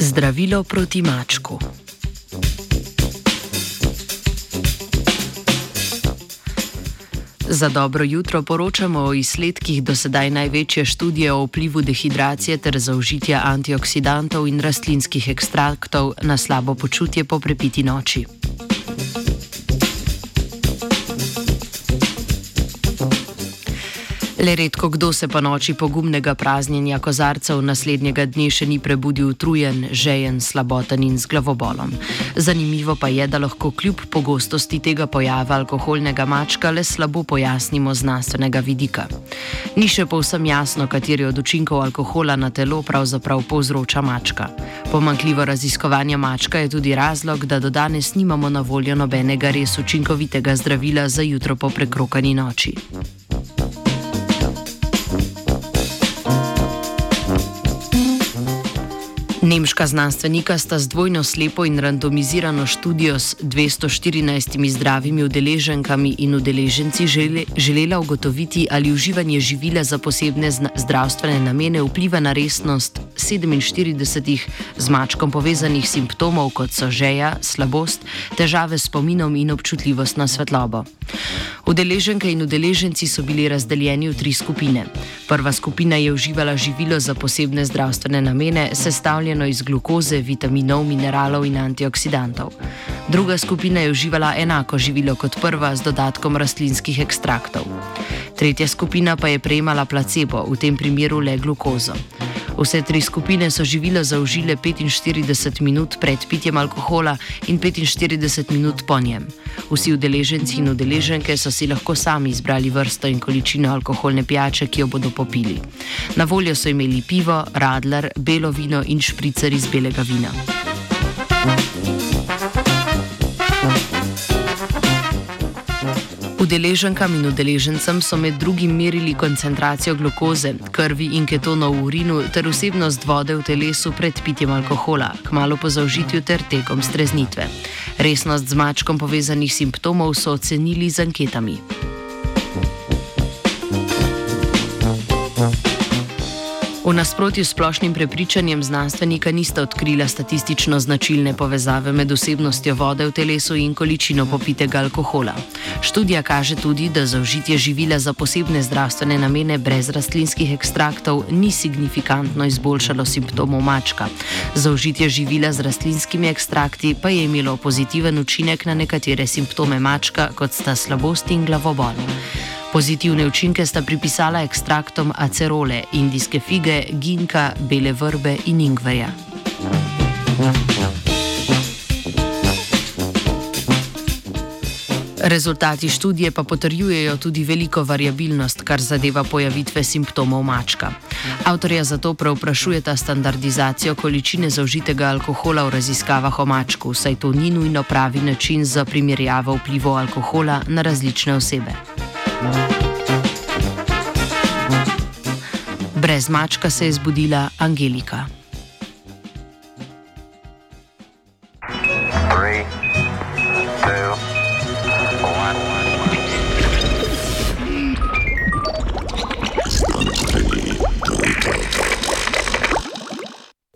Zdravilo proti mačku. Za dobro jutro poročamo o izsledkih do sedaj največje študije o vplivu dehidracije ter zaužitja antioksidantov in rastlinskih ekstraktov na slabo počutje po prepiti noči. Le redko kdo se po noči pogumnega praznjenja kozarcev naslednjega dne še ni prebudil utrujen, žejen, slaboten in z glavobolom. Zanimivo pa je, da lahko kljub pogostosti tega pojava alkoholnega mačka le slabo pojasnimo znanstvenega vidika. Ni še povsem jasno, kateri od učinkov alkohola na telo pravzaprav povzroča mačka. Pomankljivo raziskovanje mačka je tudi razlog, da do danes nimamo na voljo nobenega res učinkovitega zdravila za jutro po prekrokani noči. Nemška znanstvenika sta z dvojno slepo in randomizirano študijo s 214 zdravimi udeleženkami in udeleženci žele, želela ugotoviti, ali uživanje živila za posebne zdravstvene namene vpliva na resnost 47 z mačkom povezanih simptomov, kot so žeja, slabost, težave s spominom in občutljivost na svetlobo. Udeleženke in udeleženci so bili razdeljeni v tri skupine. Prva skupina je uživala živilo za posebne zdravstvene namene, sestavljeno iz glukoze, vitaminov, mineralov in antioksidantov. Druga skupina je uživala enako živilo kot prva z dodatkom rastlinskih ekstraktov. Tretja skupina pa je prejemala placebo, v tem primeru le glukozo. Vse tri skupine so živilo zaužile 45 minut pred pitjem alkohola in 45 minut po njem. Vsi udeleženci in udeleženke so si lahko sami izbrali vrsto in količino alkoholne pijače, ki jo bodo popili. Na voljo so imeli pivo, radler, belo vino in špricer iz belega vina. Udeleženkam in udeležencem so med drugim merili koncentracijo glukoze, krvi in ketonov v urinu ter vsebnost vode v telesu pred pitjem alkohola, kmalo po zaužitju ter tekom streznitve. Resnost z mačkom povezanih simptomov so ocenili z anketami. V nasprotju s splošnim prepričanjem znanstvenika nista odkrila statistično značilne povezave med vsebnostjo vode v telesu in količino popitega alkohola. Študija kaže tudi, da zaužitje živila za posebne zdravstvene namene brez rastlinskih ekstraktov ni signifikantno izboljšalo simptomov mačka. Zaužitje živila z rastlinskimi ekstrakti pa je imelo pozitiven učinek na nekatere simptome mačka, kot sta slabost in glavobol. Pozitivne učinke sta pripisala ekstraktom acerole, indijske fige, ginka, bele vrbe in ingverja. Rezultati študije pa potrjujejo tudi veliko variabilnost, kar zadeva pojavitve simptomov mačka. Avtorja zato preoprašujeta standardizacijo količine zaužitega alkohola v raziskavah o mačku, saj to ni nujno pravi način za primerjavo vplivov alkohola na različne osebe. Brez mačka se je zbudila Angelika.